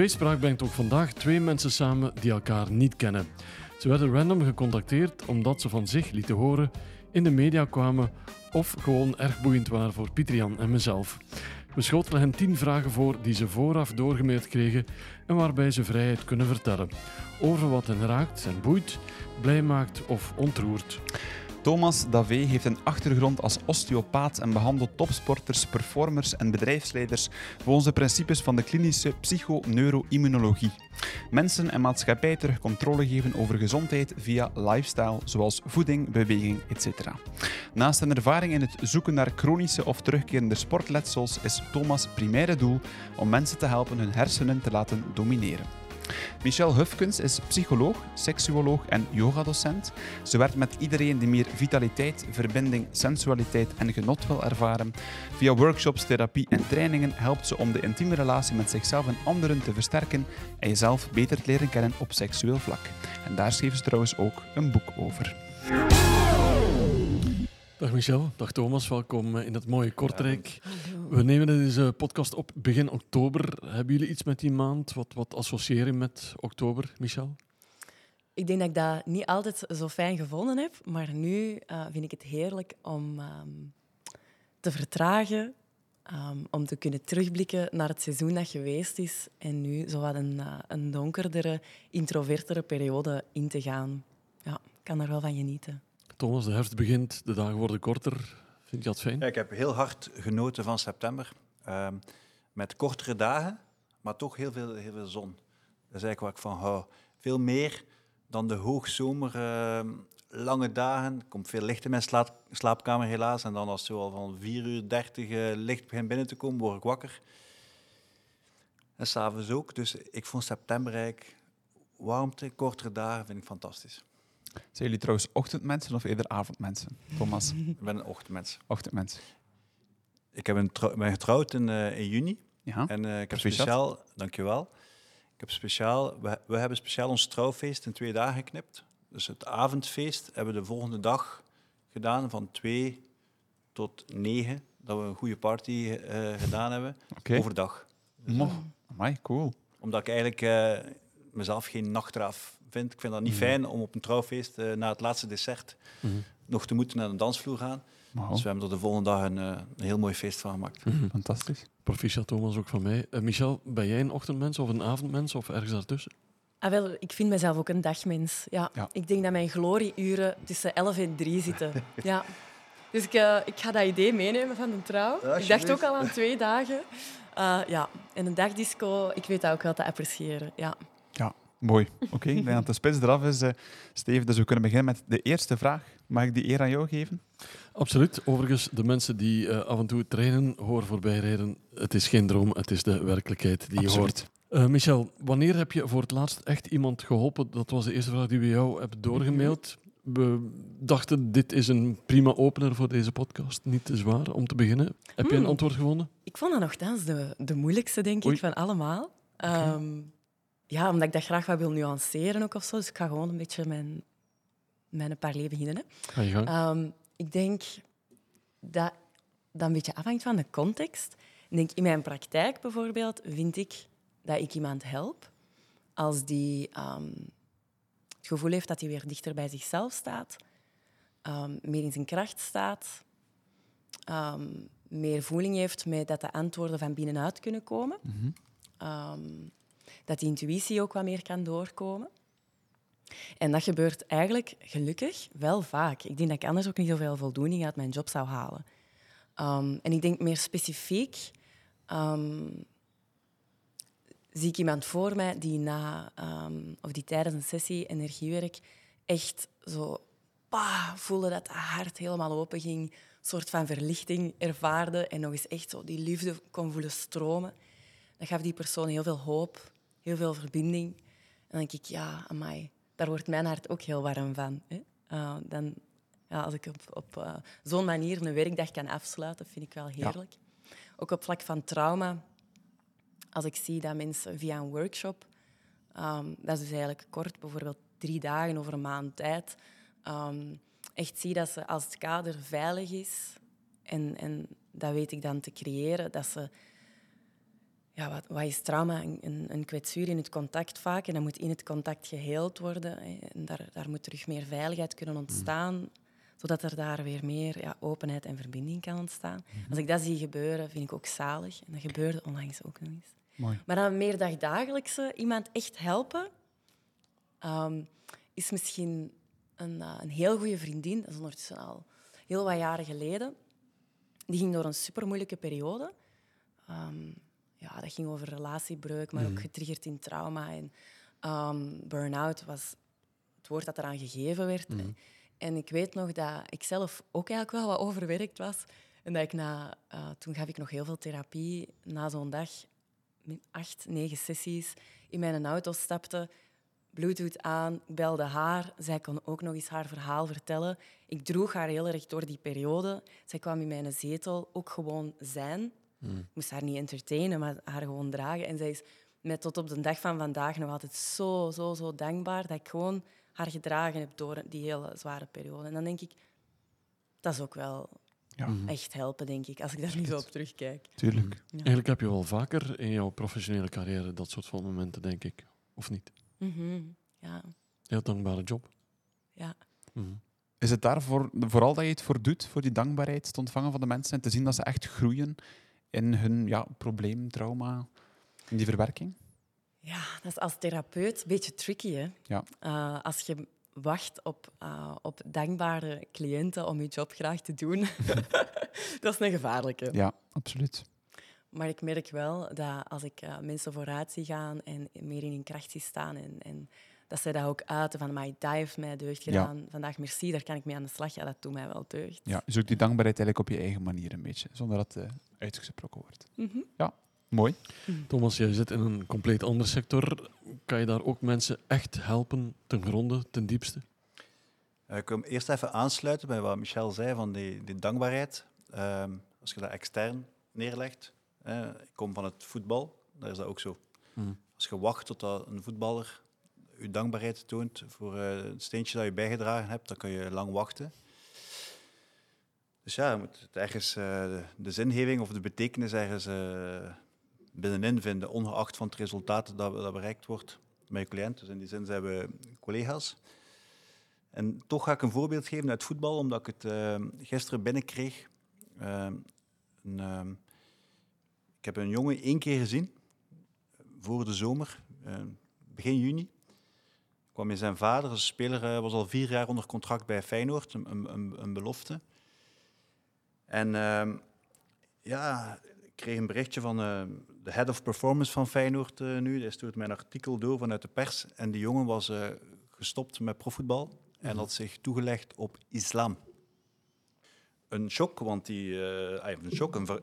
Tweespraak brengt ook vandaag twee mensen samen die elkaar niet kennen. Ze werden random gecontacteerd omdat ze van zich lieten horen, in de media kwamen of gewoon erg boeiend waren voor Pietrian en mezelf. We schotelen hen tien vragen voor die ze vooraf doorgemeerd kregen en waarbij ze vrijheid kunnen vertellen. Over wat hen raakt en boeit, blij maakt of ontroert. Thomas Davé heeft een achtergrond als osteopaat en behandelt topsporters, performers en bedrijfsleiders volgens de principes van de klinische psychoneuroimmunologie. Mensen en maatschappij terug controle geven over gezondheid via lifestyle, zoals voeding, beweging, etc. Naast zijn ervaring in het zoeken naar chronische of terugkerende sportletsels is Thomas' primaire doel om mensen te helpen hun hersenen te laten domineren. Michelle Hufkens is psycholoog, seksuoloog en yogadocent. Ze werkt met iedereen die meer vitaliteit, verbinding, sensualiteit en genot wil ervaren. Via workshops, therapie en trainingen helpt ze om de intieme relatie met zichzelf en anderen te versterken en jezelf beter te leren kennen op seksueel vlak. En daar schreef ze trouwens ook een boek over. Dag Michel, dag Thomas, welkom in het mooie Kortrijk. We nemen deze podcast op begin oktober. Hebben jullie iets met die maand? Wat, wat associëren met oktober, Michel? Ik denk dat ik dat niet altijd zo fijn gevonden heb, maar nu uh, vind ik het heerlijk om um, te vertragen, um, om te kunnen terugblikken naar het seizoen dat geweest is en nu zo wat een, uh, een donkerdere, introvertere periode in te gaan. Ja, ik kan er wel van genieten. Thomas, de herfst begint, de dagen worden korter. Vind je dat fijn? Ik heb heel hard genoten van september. Uh, met kortere dagen, maar toch heel veel, heel veel zon. Dat is eigenlijk waar ik van hou. Veel meer dan de hoogzomer, uh, lange dagen. Er komt veel licht in mijn slaap, slaapkamer helaas. En dan als het al van 4 uur 30 uh, licht begint binnen te komen, word ik wakker. En s'avonds ook. Dus ik vond september eigenlijk warmte, kortere dagen, vind ik fantastisch. Zijn jullie trouwens ochtendmensen of eerder avondmensen, Thomas? Ik ben een ochtendmens. Ochtendmens. Ik heb een ben getrouwd in, uh, in juni. Ja. En uh, ik heb speciaal, dankjewel. Ik heb speciaal, we, we hebben speciaal ons trouwfeest in twee dagen geknipt. Dus het avondfeest hebben we de volgende dag gedaan van twee tot negen. Dat we een goede party uh, gedaan hebben. Okay. Overdag. Mo, amai, cool. Omdat ik eigenlijk mezelf geen nachtraaf vind. Ik vind dat niet mm. fijn om op een trouwfeest uh, na het laatste dessert mm. nog te moeten naar de dansvloer gaan. Wow. Dus we hebben er de volgende dag een, uh, een heel mooi feest van gemaakt. Mm. Fantastisch. Proficiat Thomas ook van mij. Uh, Michel, ben jij een ochtendmens of een avondmens of ergens daartussen? Ah, wel, ik vind mezelf ook een dagmens. Ja. ja. Ik denk dat mijn glorieuren tussen 11 en 3 zitten. ja. Dus ik, uh, ik ga dat idee meenemen van de trouw. Ja, ik dacht ook al aan twee dagen. Uh, ja. En een dagdisco, ik weet dat ook wel te appreciëren. Ja. Mooi. Oké, okay, ik denk dat de spits eraf is. Uh, Steve, dus we kunnen beginnen met de eerste vraag. Mag ik die eer aan jou geven? Absoluut. Overigens, de mensen die uh, af en toe trainen, horen voorbijrijden. Het is geen droom, het is de werkelijkheid die Absoluut. je hoort. Uh, Michel, wanneer heb je voor het laatst echt iemand geholpen? Dat was de eerste vraag die we jou hebben doorgemaild. We dachten, dit is een prima opener voor deze podcast. Niet te zwaar om te beginnen. Heb je een Hmm. antwoord gevonden? Ik vond dat nogthans de, de moeilijkste, denk Oei. ik, van allemaal. Um, ja, omdat ik dat graag wat wil nuanceren ook of zo. Dus ik ga gewoon een beetje mijn, mijn paar leven beginnen. Hè. Um, ik denk dat dat een beetje afhangt van de context. Ik denk, in mijn praktijk bijvoorbeeld vind ik dat ik iemand help als die um, het gevoel heeft dat hij weer dichter bij zichzelf staat, um, meer in zijn kracht staat, meer voeling heeft met dat de antwoorden van binnenuit kunnen komen. Mm -hmm. Dat die intuïtie ook wat meer kan doorkomen. En dat gebeurt eigenlijk gelukkig wel vaak. Ik denk dat ik anders ook niet zoveel voldoening uit mijn job zou halen. Um, en ik denk meer specifiek... Um, zie ik iemand voor mij die na um, of die tijdens een sessie energiewerk echt zo bah, voelde dat het hart helemaal open ging, een soort van verlichting ervaarde en nog eens echt zo die liefde kon voelen stromen. Dat gaf die persoon heel veel hoop, heel veel verbinding. En dan denk ik, ja, amai, daar wordt mijn hart ook heel warm van. Hè? Uh, dan, ja, als ik op, op uh, zo'n manier een werkdag kan afsluiten, vind ik wel heerlijk. Ja. Ook op vlak van trauma, als ik zie dat mensen via een workshop, um, dat is dus eigenlijk kort, bijvoorbeeld drie dagen over een maand tijd, um, echt zie dat ze als het kader veilig is, en, en dat weet ik dan te creëren, dat ze ja, wat, wat is trauma? Een, een, kwetsuur in het contact vaak. En dat moet in het contact geheeld worden. En daar, daar moet terug meer veiligheid kunnen ontstaan. Zodat er daar weer meer ja, openheid en verbinding kan ontstaan. Als ik dat zie gebeuren, vind ik ook zalig. En dat gebeurde onlangs ook nog eens. Mooi. Maar dan meer dagdagelijkse, iemand echt helpen, ehm, is misschien een, eh, een heel goede vriendin. Dat is ondertussen al heel wat jaren geleden. Die ging door een super moeilijke periode. Ehm, ja, dat ging over relatiebreuk, maar ook getriggerd in trauma. En ehm, burn-out was het woord dat eraan gegeven werd. En ik weet nog dat ik zelf ook eigenlijk wel wat overwerkt was. En dat ik na, eh, toen gaf ik nog heel veel therapie. Na zo'n dag, acht, negen sessies, in mijn auto stapte, Bluetooth aan, ik belde haar. Zij kon ook nog eens haar verhaal vertellen. Ik droeg haar heel erg door die periode. Zij kwam in mijn zetel ook gewoon zijn. Ik moest haar niet entertainen, maar haar gewoon dragen. En zij is met tot op de dag van vandaag nog altijd zo, zo, zo dankbaar dat ik gewoon haar gedragen heb door die hele zware periode. En dan denk ik, dat is ook wel Ja, echt helpen, denk ik, als ik daar nu zo op terugkijk. tuurlijk. Eigenlijk heb je wel vaker in jouw professionele carrière dat soort van momenten, denk ik. Of niet? Mhm. Ja, Heel dankbare job. ja. Is het daar voor, vooral dat je het voor doet, voor die dankbaarheid te ontvangen van de mensen en te zien dat ze echt groeien in hun ja, probleem, trauma, in die verwerking? Ja, dat is als therapeut een beetje tricky. Hè? Ja. Eh, als je wacht op, eh, op dankbare cliënten om je job graag te doen, dat is een gevaarlijke. Ja, absoluut. Maar ik merk wel dat als ik eh, mensen vooruit zie gaan en meer in hun kracht zie staan en, en dat zij dat ook uiten van, maar die heeft mij deugd Ja. gedaan. Vandaag merci, daar kan ik mee aan de slag. Ja, dat doet mij wel deugd. Ja, dus ook die dankbaarheid eigenlijk op je eigen manier een beetje, zonder dat het uitgesproken wordt. Ja, mooi. Thomas, jij zit in een compleet andere sector. Kan je daar ook mensen echt helpen ten gronde, ten diepste? Eh, Ik wil eerst even aansluiten bij wat Michel zei van die, die dankbaarheid. Ehm, als je dat extern neerlegt. eh, ik kom van het voetbal, daar is dat ook zo. Mhm. Als je wacht tot dat een voetballer je dankbaarheid toont voor eh, het steentje dat je bijgedragen hebt, dan kan je lang wachten. Dus ja, je moet ergens eh, de, zingeving of de betekenis ergens eh, binnenin vinden, ongeacht van het resultaat dat, dat bereikt wordt met je cliënt. Dus in die zin zijn we collega's. En toch ga ik een voorbeeld geven uit voetbal, omdat ik het gisteren binnenkreeg. Eh, een, eh, ik heb een jongen één keer gezien, voor de zomer, begin juni. Kwam in zijn vader, een speler, eh, was al vier jaar onder contract bij Feyenoord, een, een, een, belofte. En ehm, ja, ik kreeg een berichtje van eh, de head of performance van Feyenoord eh, nu. Die stuurt mijn artikel door vanuit de pers. En die jongen was gestopt met profvoetbal en had zich toegelegd op islam. Een shock, want die, een, shock een, ver-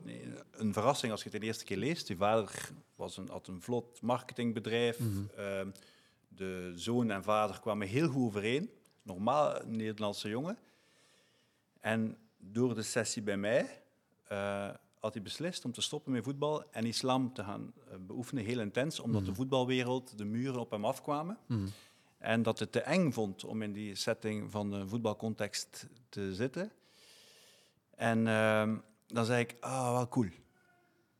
een verrassing als je het de eerste keer leest. Die vader was een, had een vlot marketingbedrijf. Ehm, de zoon en vader kwamen heel goed overeen. Normaal een Nederlandse jongen. En door de sessie bij mij eh, had hij beslist om te stoppen met voetbal en islam te gaan eh, beoefenen, heel intens, omdat de voetbalwereld, de muren op hem afkwamen. En dat het te eng vond om in die setting van de voetbalcontext te zitten. En ehm, dan zei ik, ah, wel cool.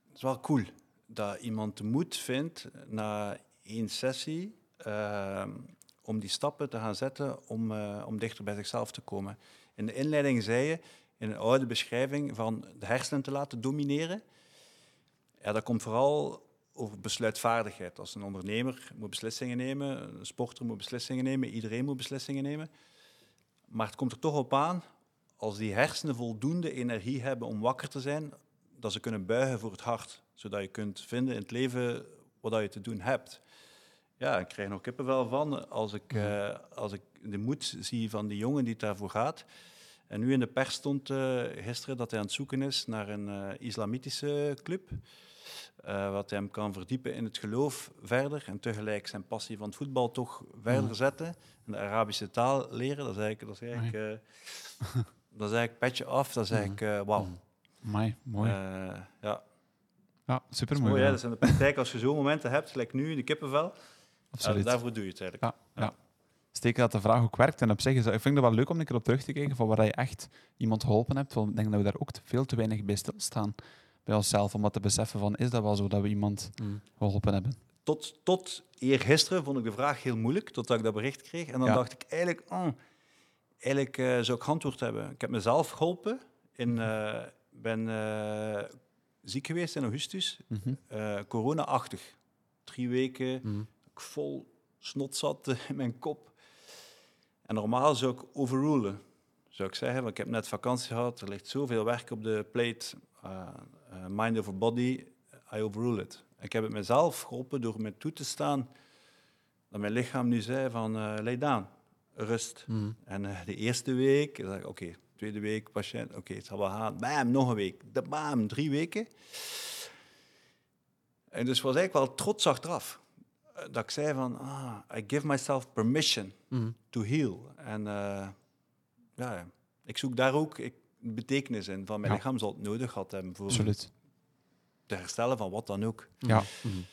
Het is wel cool dat iemand de moed vindt na één sessie ehm, om die stappen te gaan zetten om, eh, om dichter bij zichzelf te komen. In de inleiding zei je, in een oude beschrijving, van de hersenen te laten domineren. Ja, dat komt vooral over besluitvaardigheid. Als een ondernemer moet beslissingen nemen, een sporter moet beslissingen nemen, iedereen moet beslissingen nemen. Maar het komt er toch op aan, als die hersenen voldoende energie hebben om wakker te zijn, dat ze kunnen buigen voor het hart, zodat je kunt vinden in het leven wat je te doen hebt. Ja, ik krijg nog kippenvel van als ik, eh, als ik de moed zie van die jongen die het daarvoor gaat. En nu in de pers stond eh, gisteren dat hij aan het zoeken is naar een eh, islamitische club. wat hem kan verdiepen in het geloof verder en tegelijk zijn passie van het voetbal toch verder zetten. En de Arabische taal leren, dat is eigenlijk, dat is eigenlijk, dat is eigenlijk petje af. Dat is eigenlijk, eh, wauw. Mooi, mooi. Ja, ja, super mooi. mooi. hè? Dus in de praktijk, als je zo'n momenten hebt, gelijk nu, de kippenvel, ja, Absoluut. daarvoor doe je het eigenlijk. Ja, ja. Steken dat de vraag ook werkt. En op zich is dat, ik vind het wel leuk om een keer op terug te kijken van waar je echt iemand geholpen hebt. Want ik denk dat we daar ook veel te weinig bij stilstaan. bij onszelf om dat te beseffen van, is dat wel zo dat we iemand Mm. geholpen hebben? Tot, tot eergisteren vond ik de vraag heel moeilijk, totdat ik dat bericht kreeg. En dan Ja. dacht ik eigenlijk, oh, eigenlijk eh, zou ik antwoord hebben. Ik heb mezelf geholpen. In, eh ben eh, ziek geweest in augustus, Mhm. eh, corona-achtig. Drie weken, Mm. ik vol snot zat in mijn kop. En normaal zou ik overrulen, zou ik zeggen. Want ik heb net vakantie gehad, er ligt zoveel werk op de plate. eh, mind over body, I overrule it. Ik heb het mezelf geholpen door me toe te staan dat mijn lichaam nu zei van eh lay down, rust. Mm. En de eerste week, ik oké, tweede week, patiënt, oké, het zal wel gaan. Bam, nog een week. De bam, drie weken. En dus was eigenlijk wel trots achteraf. Eh, Dat ik zei van, ah, I give myself permission Mm. to heal. En eh, ja, ik zoek daar ook ik, betekenis in. Van mijn Ja. lichaam zal het nodig gehad hebben voor Absoluut. te herstellen van wat dan ook. Ja. Mm.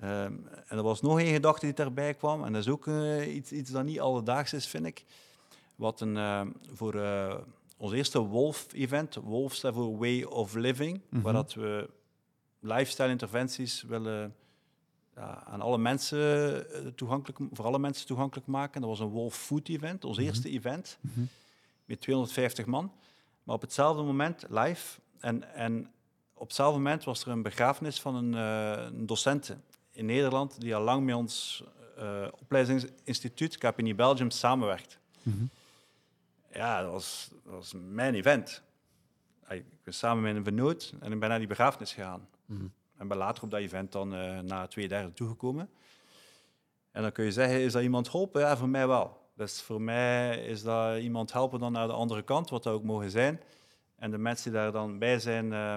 Ehm, en er was nog één gedachte die daarbij kwam, en dat is ook eh, iets, iets dat niet alledaags is, vind ik. Wat een, ehm, voor eh, ons eerste Wolf-event, Wolf staat voor Way of Living, Mhm. waar dat we lifestyle-interventies willen ja, aan alle mensen eh, toegankelijk, voor alle mensen toegankelijk maken. Dat was een Wolf Food Event, ons Mhm. eerste event, Mhm. met 250 man. Maar op hetzelfde moment live. En, en op hetzelfde moment was er een begrafenis van een, eh, een docent in Nederland die al lang met ons eh, opleidingsinstituut Capini Belgium samenwerkt. Mhm. Ja, dat was, dat was mijn event. Ik ben samen met een vernoot en ik ben naar die begrafenis gegaan. En ben later op dat event dan eh na twee derde toegekomen. En dan kun je zeggen, is dat iemand helpen? Ja, voor mij wel. Dus voor mij is dat iemand helpen dan naar de andere kant, wat dat ook mogen zijn. En de mensen die daar dan bij zijn, eh,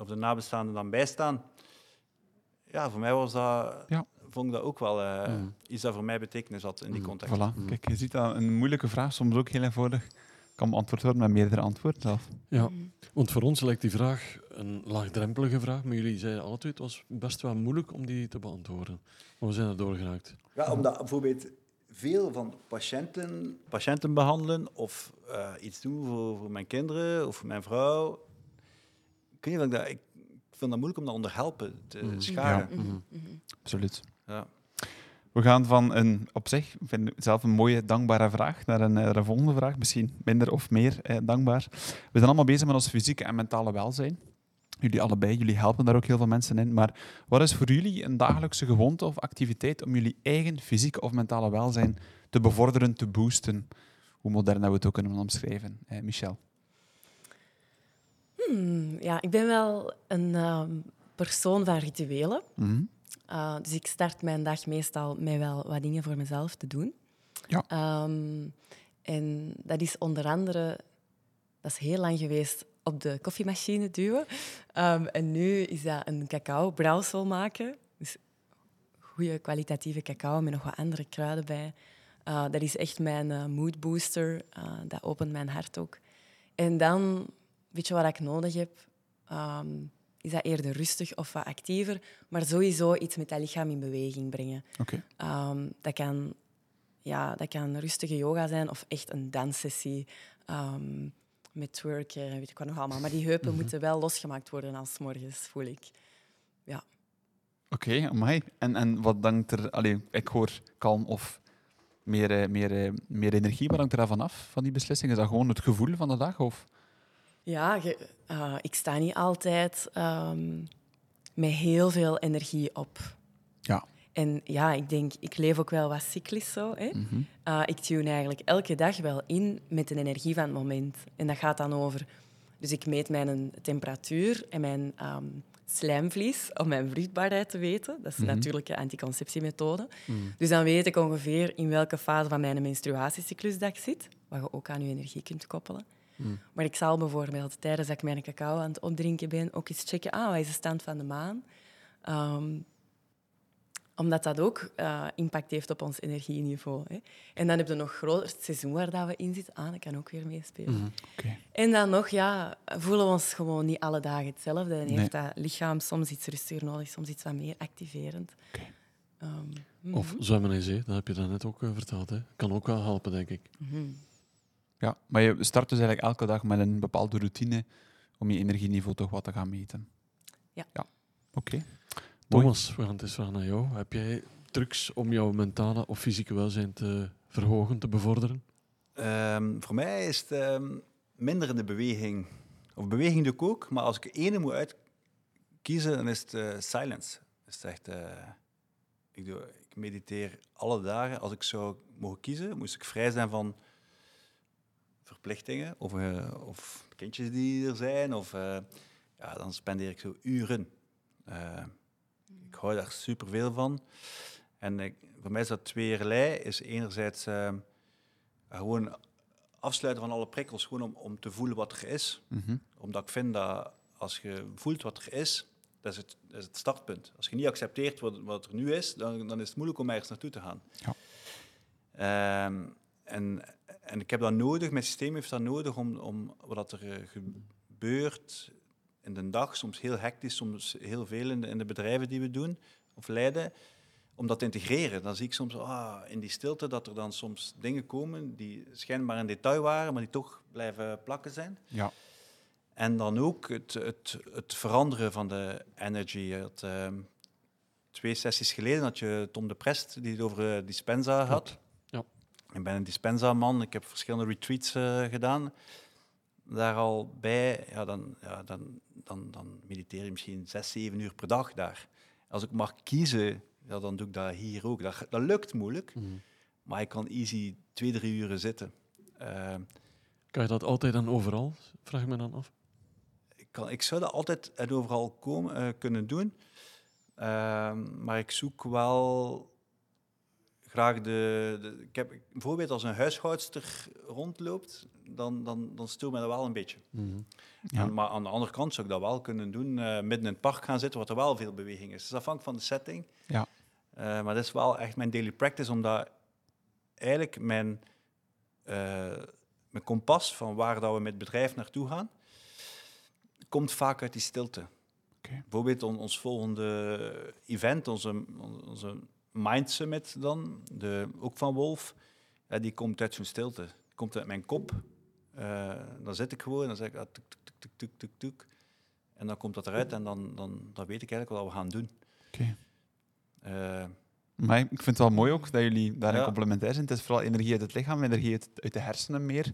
of de nabestaanden dan bij staan. Ja, voor mij was dat, Ja. vond ik dat ook wel eh, Mm. iets dat voor mij betekenis had in die Mm, context. Voilà. Mm. Kijk, je ziet dat een moeilijke vraag soms ook heel eenvoudig kan beantwoord worden met meerdere antwoorden zelf. Ja, want voor ons lijkt die vraag een laagdrempelige vraag, maar jullie zeiden twee, het was best wel moeilijk om die te beantwoorden. Maar we zijn er doorgeraakt. Ja, omdat bijvoorbeeld veel van patiënten, patiënten behandelen of eh, iets doen voor, voor mijn kinderen of voor mijn vrouw. Ik weet niet of ik dat... Ik, ik vind dat moeilijk om dat onder helpen te Mhm. scharen. Mhm, Mhm. mhm. Absoluut. Ja. We gaan van een op zich, vind zelf een mooie, dankbare vraag, naar een, eh, naar een volgende vraag. Misschien minder of meer eh, dankbaar. We zijn allemaal bezig met ons fysieke en mentale welzijn. Jullie allebei, jullie helpen daar ook heel veel mensen in. Maar wat is voor jullie een dagelijkse gewoonte of activiteit om jullie eigen fysieke of mentale welzijn te bevorderen, te boosten? Hoe modern dat we het ook kunnen omschrijven. Eh, Michel. Hmm, ja, ik ben wel een ehm, persoon van rituelen. Mhm. Uh, dus ik start mijn dag meestal met wel wat dingen voor mezelf te doen. Ja. Ehm, en dat is onder andere, dat is heel lang geweest, op de koffiemachine duwen. Ehm, en nu is dat een cacao brouwsel maken. Dus goede kwalitatieve cacao met nog wat andere kruiden bij. Uh, dat is echt mijn uh, mood booster. Dat opent mijn hart ook. En dan, weet je wat ik nodig heb? Ehm, is dat eerder rustig of wat actiever, maar sowieso iets met dat lichaam in beweging brengen. Oké. Um, dat, kan, ja, dat kan rustige yoga zijn of echt een danssessie um, met twerken en weet ik wat nog allemaal. Maar die heupen Mhm. moeten wel losgemaakt worden als morgens, voel ik. Ja. Oké, amai. En, en wat dankt er... Allee, ik hoor kalm of meer, eh, meer, eh, meer energie. Wat hangt er daarvan af, van die beslissing? Is dat gewoon het gevoel van de dag? Of? Ja, uh, ik sta niet altijd um, met heel veel energie op. Ja. En ja, ik denk, ik leef ook wel wat cyclisch zo. Hè? Mm -hmm. uh, ik tune eigenlijk elke dag wel in met de energie van het moment. En dat gaat dan over... Dus ik meet mijn temperatuur en mijn um, slijmvlies om mijn vruchtbaarheid te weten. Dat is Mhm. een natuurlijke anticonceptiemethode. Mm. Dus dan weet ik ongeveer in welke fase van mijn menstruatiecyclus dat ik zit, wat je ook aan je energie kunt koppelen. Mm. Maar ik zal bijvoorbeeld tijdens dat ik mijn cacao aan het opdrinken ben ook eens checken, ah, wat is de stand van de maan? Um, omdat dat ook uh, impact heeft op ons energieniveau. Hè. En dan heb je nog groter het seizoen waar dat we in zitten. Ah, dat kan ook weer meespelen. Mm, okay. En dan nog, ja, voelen we ons gewoon niet alle dagen hetzelfde. En nee. heeft dat lichaam soms iets rustiger nodig, soms iets wat meer activerend. Okay. Um, mm -hmm. Of zwemmen in zee, dat heb je daarnet ook uh, verteld. Hè. Kan ook wel helpen, denk ik. Mm -hmm. Ja, maar je start dus eigenlijk elke dag met een bepaalde routine om je energieniveau toch wat te gaan meten. Oké. Mooi. Thomas, we gaan het eens vragen naar jou. Heb jij trucs om jouw mentale of fysieke welzijn te verhogen, te bevorderen? Ehm, voor mij is het ehm, minder in de beweging. Of beweging doe ik ook, maar als ik ene moet uitkiezen, dan is het eh, silence. Is echt, eh, ik, doe, ik mediteer alle dagen. Als ik zou mogen kiezen, moest ik vrij zijn van verplichtingen of, eh, of kindjes die er zijn. Of, eh, ja, dan spendeer ik zo uren. Eh, ik hou daar superveel van. En ik, voor mij is dat tweeërlei. Is enerzijds gewoon afsluiten van alle prikkels, gewoon om, om te voelen wat er is. Mhm. Omdat ik vind dat als je voelt wat er is, dat is het, dat is het startpunt. Als je niet accepteert wat, wat er nu is, dan, dan is het moeilijk om ergens naartoe te gaan. Ja. Ehm, en, en ik heb dat nodig, mijn systeem heeft dat nodig om, om wat er eh, gebeurt in de dag, soms heel hectisch, soms heel veel in de, in de bedrijven die we doen of leiden, om dat te integreren. Dan zie ik soms ah, in die stilte dat er dan soms dingen komen die schijnbaar een detail waren, maar die toch blijven plakken zijn. Ja. En dan ook het, het, het veranderen van de energy. Had, ehm, twee sessies geleden had je Tom de Prest die het over eh, dispensa had. Ik ben een dispensa-man. Ik heb verschillende retreats eh, gedaan. Daar al bij, ja, dan, ja, dan, dan, dan mediteer je misschien zes, zeven uur per dag daar. Als ik mag kiezen, ja, dan doe ik dat hier ook. Dat, dat lukt moeilijk, Mhm. maar ik kan easy twee, drie uren zitten. Ehm, Kan je dat altijd en overal? Vraag ik me dan af. ik, kan, ik zou dat altijd en overal komen, eh, kunnen doen. Ehm, maar ik zoek wel graag de, de... Ik heb bijvoorbeeld als een huishoudster rondloopt, dan, dan, dan stoort mij dat wel een beetje. Mhm. Ja. En, maar aan de andere kant zou ik dat wel kunnen doen. eh, midden in het park gaan zitten, wat er wel veel beweging is. Het is afhankelijk van de setting. Ja. Eh, maar dat is wel echt mijn daily practice, omdat eigenlijk mijn, eh, mijn kompas van waar dat we met het bedrijf naartoe gaan, komt vaak uit die stilte. Oké. Bijvoorbeeld on- ons volgende event, onze, onze Mind Summit dan, de, ook van Wolf, ja, die komt uit zo'n stilte. Komt uit mijn kop. Eh, dan zit ik gewoon en dan zeg ik ah, tuk, tuk, tuk. En dan komt dat eruit en dan, dan, dan weet ik eigenlijk wat we gaan doen. Oké. Eh, Maar ik vind het wel mooi ook dat jullie daarin Ja. complementair zijn. Het is vooral energie uit het lichaam, energie uit, uit de hersenen meer.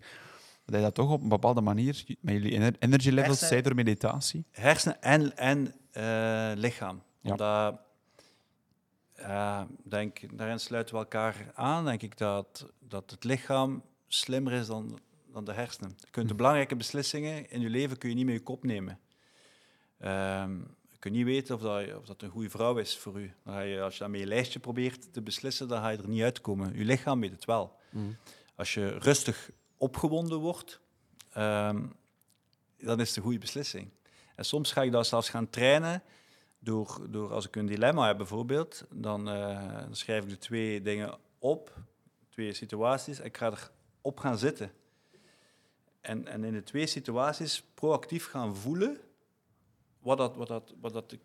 Dat je dat toch op een bepaalde manier met jullie ener- energy levels, zij door meditatie. hersenen en, en eh, lichaam. Ja. Omdat, ja, denk, daarin sluiten we elkaar aan, denk ik, dat, dat het lichaam slimmer is dan, dan de hersenen. Je kunt de belangrijke beslissingen in je leven kun je niet met je kop nemen. Ehm, je kunt niet weten of dat, of dat een goede vrouw is voor u. Dan ga je, als je dat met je lijstje probeert te beslissen, dan ga je er niet uitkomen. Je lichaam weet het wel. Mhm. Als je rustig opgewonden wordt, ehm, dan is het een goede beslissing. En soms ga ik dat zelfs gaan trainen door, door als ik een dilemma heb bijvoorbeeld, dan, eh, dan schrijf ik de twee dingen op, twee situaties, en ik ga erop gaan zitten. En, en in de twee situaties proactief gaan voelen wat dat, wat dat, wat dat de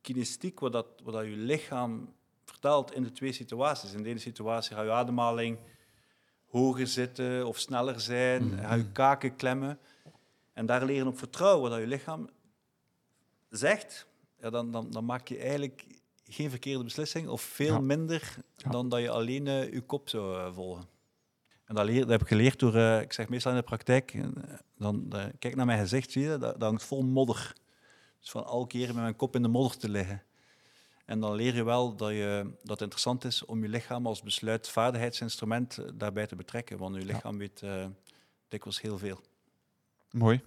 kinestiek, wat dat, wat dat je lichaam vertelt in de twee situaties. In de ene situatie ga je ademhaling hoger zitten of sneller zijn, Mhm. ga je kaken klemmen. En daar leren op vertrouwen wat dat je lichaam zegt, ja, dan, dan, dan maak je eigenlijk geen verkeerde beslissing of veel Ja. minder Ja. dan dat je alleen eh, je kop zou eh, volgen. En dat, leer, dat heb ik geleerd door, eh, ik zeg meestal in de praktijk, dan, kijk naar mijn gezicht, zie je, dat, dat hangt vol modder. Dus van al keren met mijn kop in de modder te liggen. En dan leer je wel dat, je, dat het interessant is om je lichaam als besluitvaardigheidsinstrument daarbij te betrekken. Want je Ja. lichaam weet eh, dikwijls heel veel. Mooi.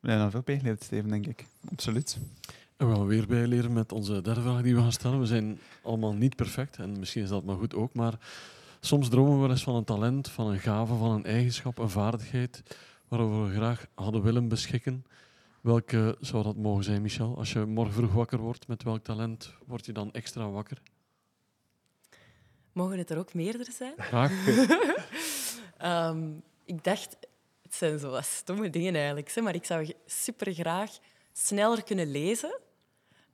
We hebben er veel bijgeleerd, Steven, denk ik. Absoluut. En we gaan weer bijleren met onze derde vraag die we gaan stellen. We zijn allemaal niet perfect en misschien is dat maar goed ook, maar soms dromen we wel eens van een talent, van een gave, van een eigenschap, een vaardigheid waarover we graag hadden willen beschikken. Welke zou dat mogen zijn, Michel? Als je morgen vroeg wakker wordt, met welk talent word je dan extra wakker? Mogen het er ook meerdere zijn? Graag. Ehm, ik dacht, het zijn zo wat stomme dingen eigenlijk, maar ik zou super graag sneller kunnen lezen,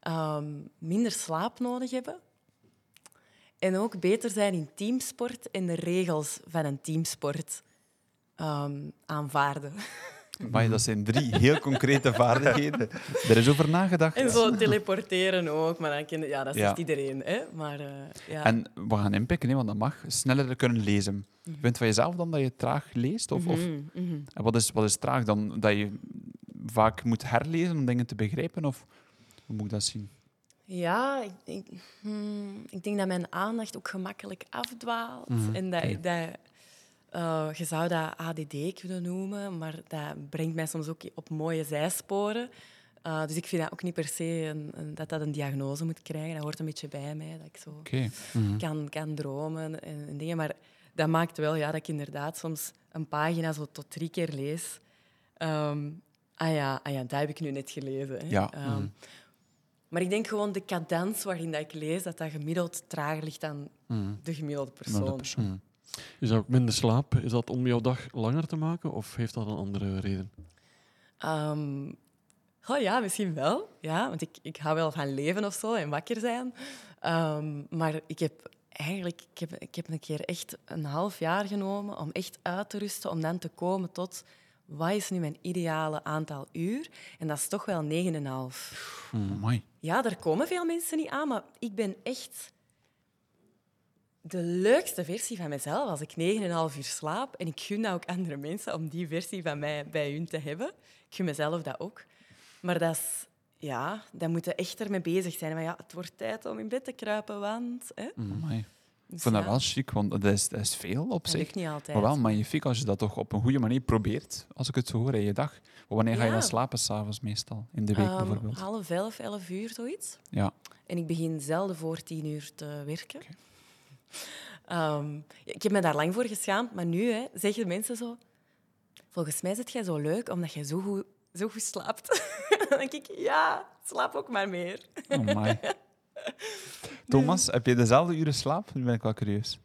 ehm, minder slaap nodig hebben en ook beter zijn in teamsport en de regels van een teamsport ehm, aanvaarden. Maar dat zijn drie heel concrete vaardigheden. Er is over nagedacht. En zo teleporteren ook, maar dan ken, ja, dat zegt Ja. iedereen. Hè? Maar eh, ja. En we gaan inpikken, hè, want dat mag. Sneller kunnen lezen. Mhm. Vind van jezelf dan dat je traag leest? Of, of, Mhm, mhm. en wat, is, wat is traag dan? Dat je vaak moet herlezen om dingen te begrijpen? Of hoe moet ik dat zien? Ja, ik, ik, hmm, ik denk dat mijn aandacht ook gemakkelijk afdwaalt. Mhm, En dat, dat, eh, je zou dat ADD kunnen noemen, maar dat brengt mij soms ook op mooie zijsporen. Eh, dus ik vind dat ook niet per se een, een- dat dat een diagnose moet krijgen. Dat hoort een beetje bij mij, dat ik zo. Mhm. kan, kan dromen en, en dingen. Maar dat maakt wel ja, dat ik inderdaad soms een pagina zo tot drie keer lees. Ehm, ah, ja, ah ja, dat heb ik nu net gelezen. Hè. Ja, Ehm, mhm. Maar ik denk gewoon de cadans waarin dat ik lees, dat dat gemiddeld trager ligt dan Mhm. de gemiddelde persoon. de persoon. Mhm. Is dat ook minder slaap? Is dat om jouw dag langer te maken of heeft dat een andere reden? Ehm, oh ja, misschien wel. Ja, want ik, ik hou wel van leven of zo en wakker zijn. Ehm, maar ik heb eigenlijk ik heb, ik heb een keer echt een half jaar genomen om echt uit te rusten, om dan te komen tot wat is nu mijn ideale aantal uur? En dat is toch wel 9,5. Amai. Ja, daar komen veel mensen niet aan, maar ik ben echt de leukste versie van mezelf als ik 9,5 uur slaap. En ik gun dat ook andere mensen om die versie van mij bij hun te hebben. Ik gun mezelf dat ook. Maar dat is... Ja, dan moeten echt ermee bezig zijn. Maar ja, het wordt tijd om in bed te kruipen, want... Hè? Ik Dus vind dat wel chic, want dat is, dat is veel op dat zich. lukt niet altijd. Maar wel magnifiek als je dat toch op een goede manier probeert, als ik het zo hoor in je dag. Maar wanneer ga je dan slapen s'avonds meestal? In de week Ehm, bijvoorbeeld? half elf, elf uur, zoiets. Ja. En ik begin zelden voor tien uur te werken. Ehm, ik heb me daar lang voor geschaamd, maar nu hè, zeggen mensen zo... Volgens mij zit jij zo leuk omdat jij zo goed, zo goed slaapt. Dan denk ik, ja, slaap ook maar meer. Amai. Thomas, heb je dezelfde uren slaap? Nu ben ik wel curieus.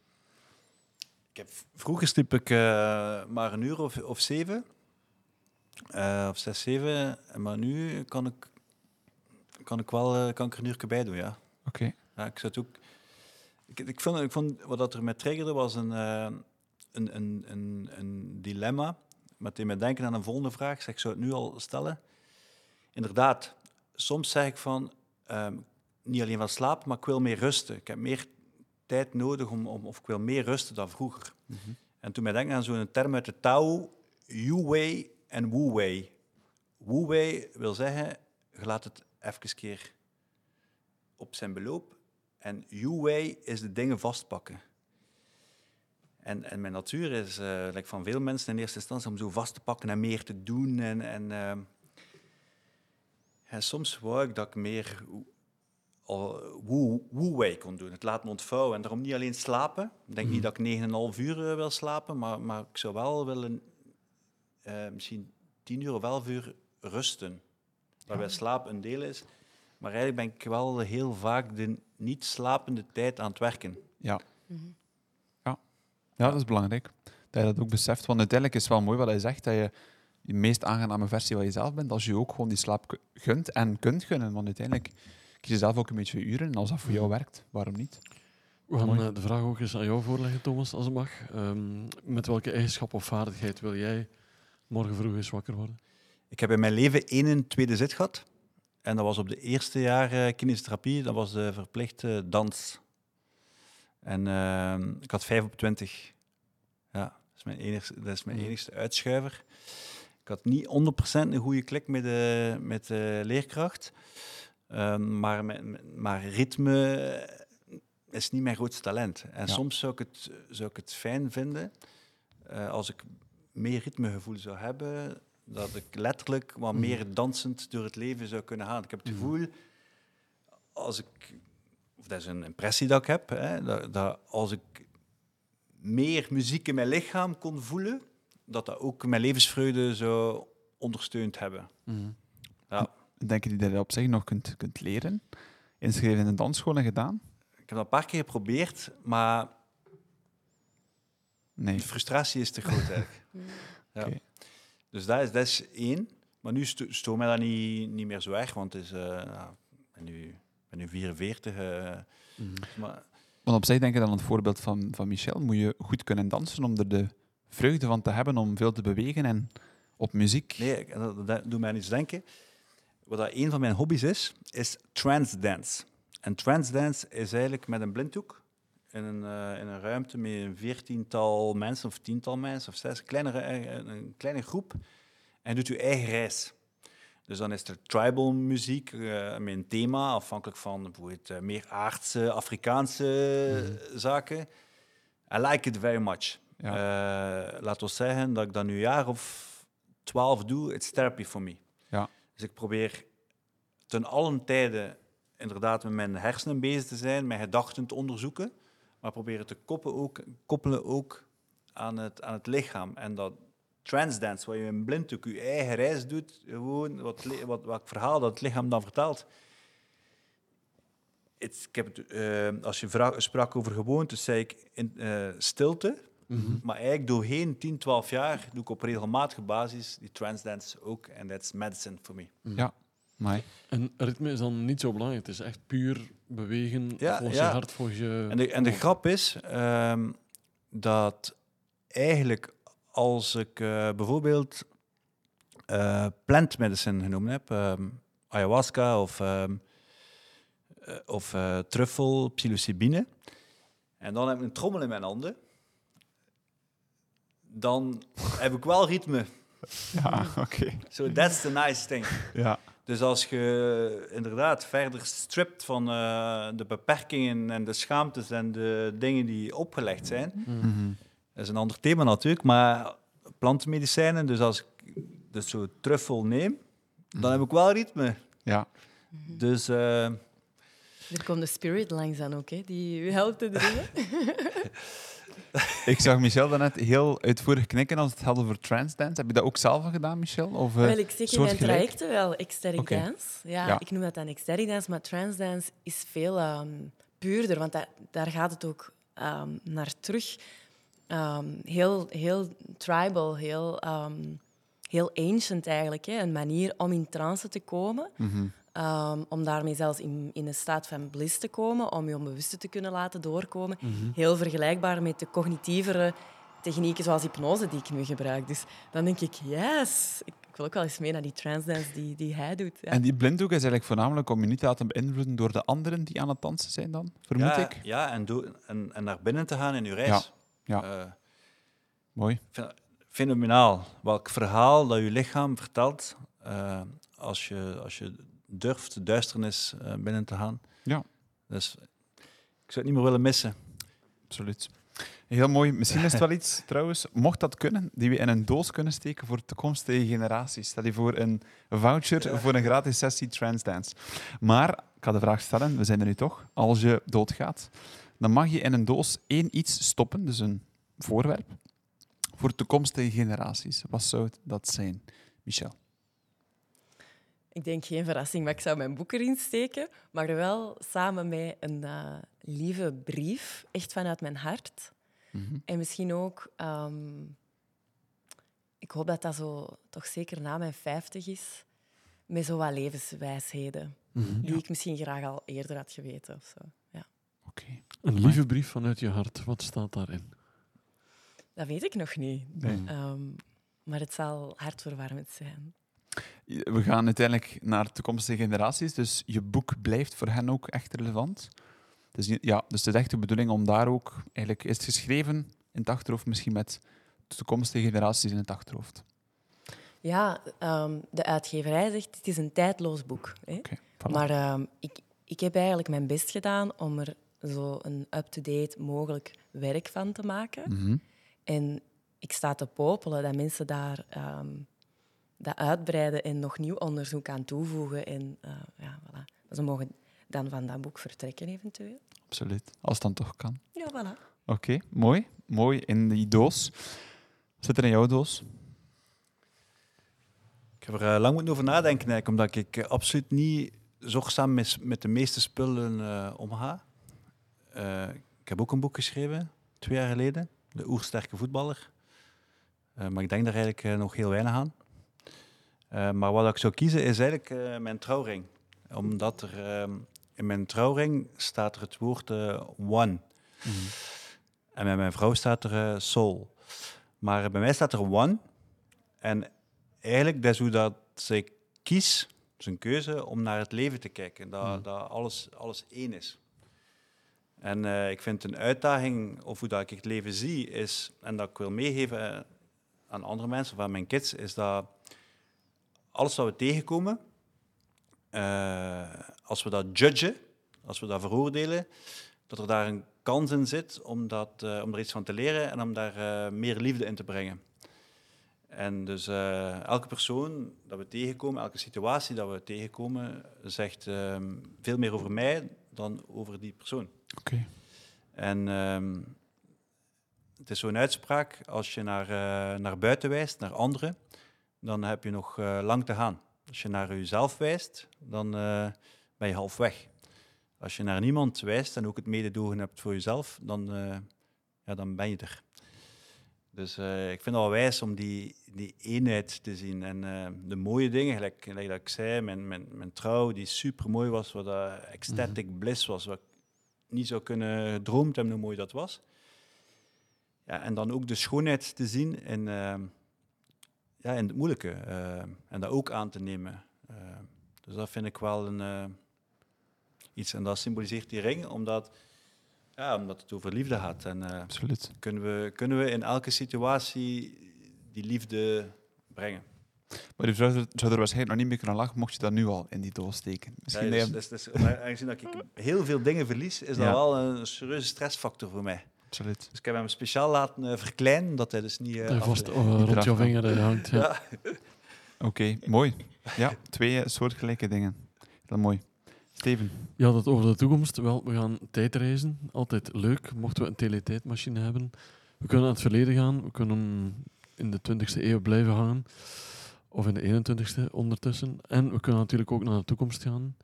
Ik heb, vroeger sliep ik eh, maar een uur of, of zeven. Eh, of zes, zeven. Maar nu kan ik, kan ik wel eh, kan ik er een uur bij doen, ja. Oké. ja ik het ook... Ik, ik, vond, ik vond wat dat er met triggerde was een, een, een, een, een dilemma. Met in me denken aan een volgende vraag. Zeg, ik zou het nu al stellen. Inderdaad, soms zeg ik van... ehm, niet alleen van slapen, maar ik wil meer rusten. Ik heb meer tijd nodig om, om of ik wil meer rusten dan vroeger. En toen ben ik aan zo'n term uit de Tao, Yu-Wei en Wu-Wei. Wu-Wei wil zeggen, je laat het even keer op zijn beloop. En Yu-Wei is de dingen vastpakken. En, en mijn natuur is, like van veel mensen in eerste instantie, om zo vast te pakken en meer te doen. En, en, ehm, en soms wou ik dat ik meer woe-way kon doen. Het laten ontvouwen. En daarom niet alleen slapen. Ik denk niet dat ik 9,5 uur eh, wil slapen, maar, maar ik zou wel willen eh, misschien 10 uur of 11 uur rusten. Waarbij slaap een deel is. Maar eigenlijk ben ik wel heel vaak de niet slapende tijd aan het werken. Ja. ja. Ja, dat is belangrijk. Dat je dat ook beseft. Want uiteindelijk is het wel mooi wat hij zegt, dat je de meest aangename versie van jezelf bent, als je ook gewoon die slaap gunt en kunt gunnen. Want uiteindelijk kies zelf ook een beetje je uren. En als dat voor jou werkt, waarom niet? We gaan Mooi. eh, de vraag ook eens aan jou voorleggen, Thomas, als het mag. Ehm, met welke eigenschap of vaardigheid wil jij morgen vroeg eens wakker worden? Ik heb in mijn leven één tweede zit gehad. En dat was op de eerste jaar eh kinesiotherapie. Dat was de verplichte dans. En eh, ik had 5 op 20. Ja, dat is mijn enigste, dat is mijn Mhm. enigste uitschuiver. Ik had niet 100% een goede klik met de, met de leerkracht. Ehm, maar, maar ritme is niet mijn grootste talent. En Ja. soms zou ik het, zou ik het fijn vinden eh, als ik meer ritmegevoel zou hebben, dat ik letterlijk wat Mhm. meer dansend door het leven zou kunnen gaan. Ik heb het Mhm. gevoel, als ik, of dat is een impressie dat ik heb, hè, dat, dat als ik meer muziek in mijn lichaam kon voelen, dat dat ook mijn levensvreugde zou ondersteund hebben. Ja. Denk je dat je op zich nog kunt, kunt leren? Inschreven in een dansschool en gedaan? Ik heb dat een paar keer geprobeerd, maar Nee. de frustratie is te groot eigenlijk. ja. Oké. Dus dat is, dat is één. Maar nu sto- stoort mij dat niet, niet meer zo erg, want het is, eh, ja, ik ben nu, ik ben nu 44. eh, maar Want op zich denk ik dan aan het voorbeeld van, van Michel. Moet je goed kunnen dansen om er de vreugde van te hebben om veel te bewegen en op muziek? Nee, ik- dat, dat doet mij iets denken. Wat dat een van mijn hobby's is, is transdance. En transdance is eigenlijk met een blinddoek in een, eh, in een ruimte met een veertiental mensen of tiental mensen of zes, kleinere, eh, een kleine groep. En doet je eigen reis. Dus dan is er tribal muziek eh, met een thema, afhankelijk van bijvoorbeeld eh, meer aardse, Afrikaanse zaken. I like it very much. Ja. Eh, laat ons zeggen dat ik dat nu een jaar of twaalf doe. It's therapy for me. Ja. Dus ik probeer ten allen tijde inderdaad met mijn hersenen bezig te zijn, mijn gedachten te onderzoeken, maar proberen te koppelen ook, koppelen ook aan, het, aan het lichaam. En dat transdance, waar je in blinddoek je eigen reis doet, gewoon wat, wat, verhaal dat het lichaam dan vertelt. Ik heb het, eh, als je vra- sprak over gewoontes, zei ik in, eh, stilte. Maar eigenlijk doorheen 10, 12 jaar doe ik op regelmatige basis die transdance ook. En that's medicine for me. Ja, maar En ritme is dan niet zo belangrijk. Het is echt puur bewegen Ja, volgens ja. je hart, volgens je... En de, en de grap is ehm, dat eigenlijk als ik eh, bijvoorbeeld eh plant medicine genomen heb, ehm, ayahuasca of, ehm, eh, of eh, truffel, psilocybine, en dan heb ik een trommel in mijn handen, dan heb ik wel ritme. ja, oké. So that's the nice thing. Ja. Dus als je inderdaad verder stript van eh, de beperkingen en de schaamtes en de dingen die opgelegd zijn, Mhm. dat is een ander thema natuurlijk, maar plantenmedicijnen, dus als ik dus zo truffel neem, dan heb ik wel ritme. Ja. Dus eh, Er komt de spirit langs dan ook, hè, die u helpt te dringen. Ik zag Michel daarnet heel uitvoerig knikken als het had over transdance. Heb je dat ook zelf gedaan, Michel? Of, eh, Wel, ik zeg in mijn trajecten wel ecstatic dance. Ja, Ja. ik noem dat dan ecstatic dance, maar transdance is veel ehm, puurder, want da- daar gaat het ook ehm, naar terug. Ehm, heel, heel tribal, heel, heel ancient eigenlijk. Hè? Een manier om in trance te komen. Mhm. Ehm, om daarmee zelfs in, in een staat van bliss te komen, om je onbewuste te kunnen laten doorkomen. Heel vergelijkbaar met de cognitievere technieken zoals hypnose die ik nu gebruik. Dus dan denk ik, yes, ik, ik wil ook wel eens mee naar die transdance die, die hij doet. Ja. En die blinddoek is eigenlijk voornamelijk om je niet te laten beïnvloeden door de anderen die aan het dansen zijn dan, vermoed ja, ik. ja en, doe, en, en naar binnen te gaan in je reis. Ja. Eh, Mooi. Fen- fenomenaal. Welk verhaal dat je lichaam vertelt eh, als, je, als je durft de duisternis eh, binnen te gaan. Ja. Dus ik zou het niet meer willen missen. Absoluut. Heel mooi. Misschien is het wel iets, trouwens, mocht dat kunnen, die we in een doos kunnen steken voor toekomstige generaties. Stel je voor een voucher voor een gratis sessie Transdance. Maar, ik ga de vraag stellen, we zijn er nu toch. Als je doodgaat, dan mag je in een doos één iets stoppen, dus een voorwerp, voor toekomstige generaties. Wat zou dat zijn, Michel? Ik denk geen verrassing, maar ik zou mijn boek erin steken. Maar wel samen met een eh, lieve brief, echt vanuit mijn hart. Mhm. En misschien ook, ehm, ik hoop dat dat zo toch zeker na mijn 50 is, met zo wat levenswijsheden. Mhm. Die ik misschien graag al eerder had geweten. Of zo. Ja. Oké. Een lieve brief vanuit je hart. Wat staat daarin? Dat weet ik nog niet. Nee. Ehm, maar het zal hartverwarmend zijn. We gaan uiteindelijk naar toekomstige generaties, dus je boek blijft voor hen ook echt relevant. Dus, ja, dus het is echt de bedoeling om daar ook... Eigenlijk is het geschreven in het achterhoofd, misschien met toekomstige generaties in het achterhoofd. Ja, ehm, de uitgeverij zegt het is een tijdloos boek. Hè? Voilà. Maar ehm, ik, ik heb eigenlijk mijn best gedaan om er zo een up-to-date mogelijk werk van te maken. Mhm. En ik sta te popelen dat mensen daar ehm, dat uitbreiden en nog nieuw onderzoek aan toevoegen. En eh, ja, voilà. Ze mogen dan van dat boek vertrekken, eventueel. Absoluut. Als het dan toch kan. Ja, voilà. Oké, mooi. Mooi in die doos. Wat zit er in jouw doos? Ik heb er eh, lang moeten over nadenken, eigenlijk, omdat ik eh, absoluut niet zorgzaam met, met de meeste spullen eh, omga. Eh, ik heb ook een boek geschreven, twee jaar geleden, De Oersterke Voetballer. Eh, maar ik denk daar eigenlijk nog heel weinig aan. Eh, maar wat ik zou kiezen is eigenlijk eh, mijn trouwring. Omdat er ehm, in mijn trouwring staat er het woord eh, one. En bij mijn vrouw staat er soul. Maar bij mij staat er one. En eigenlijk, dat is hoe dat zij kies, zijn keuze, om naar het leven te kijken. Dat, Hmm. dat alles, alles één is. En ik vind een uitdaging, of hoe dat ik het leven zie, is, en dat ik wil meegeven aan andere mensen, of aan mijn kids, is dat alles wat we tegenkomen, eh, als we dat judgen, als we dat veroordelen, dat er daar een kans in zit om, dat, eh, om er iets van te leren en om daar eh, meer liefde in te brengen. En dus elke persoon dat we tegenkomen, elke situatie dat we tegenkomen, zegt ehm, veel meer over mij dan over die persoon. Oké. En ehm, het is zo'n uitspraak, als je naar, naar buiten wijst, naar anderen, dan heb je nog eh, lang te gaan. Als je naar jezelf wijst, dan eh, ben je half weg. Als je naar niemand wijst en ook het mededogen hebt voor jezelf, dan, eh, ja, dan ben je er. Dus ik vind het wel wijs om die, die eenheid te zien. En de mooie dingen, gelijk, gelijk dat ik zei, mijn, mijn, mijn trouw die super mooi was, wat dat ecstatic bliss was, wat ik niet zou kunnen gedroomd hebben hoe mooi dat was. Ja, en dan ook de schoonheid te zien in, ja, in het moeilijke. eh, en dat ook aan te nemen. Eh, dus dat vind ik wel een, eh, iets. En dat symboliseert die ring, omdat, ja, omdat het over liefde gaat. En Absoluut. kunnen, we, kunnen we in elke situatie die liefde brengen. Maar je zou, er- zou er waarschijnlijk nog niet meer kunnen lachen, mocht je dat nu al in die doos steken. Misschien Ja, dus, dus, dus, aangezien dat ik heel veel dingen verlies, is dat Ja. wel een serieuze stressfactor voor mij. Absoluut. Dus ik heb hem speciaal laten eh, verkleinen, dat hij dus niet... eh, Dat je vast eh, rond jouw vinger eh, hangt. Ja. Ja. Oké, mooi. Ja, twee eh, soortgelijke dingen. Heel mooi. Steven. Je had het over de toekomst. Wel, we gaan tijdreizen. Altijd leuk, mochten we een teletijdmachine hebben. We kunnen naar het verleden gaan. We kunnen in de 20e eeuw blijven hangen. Of in de 21e ondertussen. En we kunnen natuurlijk ook naar de toekomst gaan.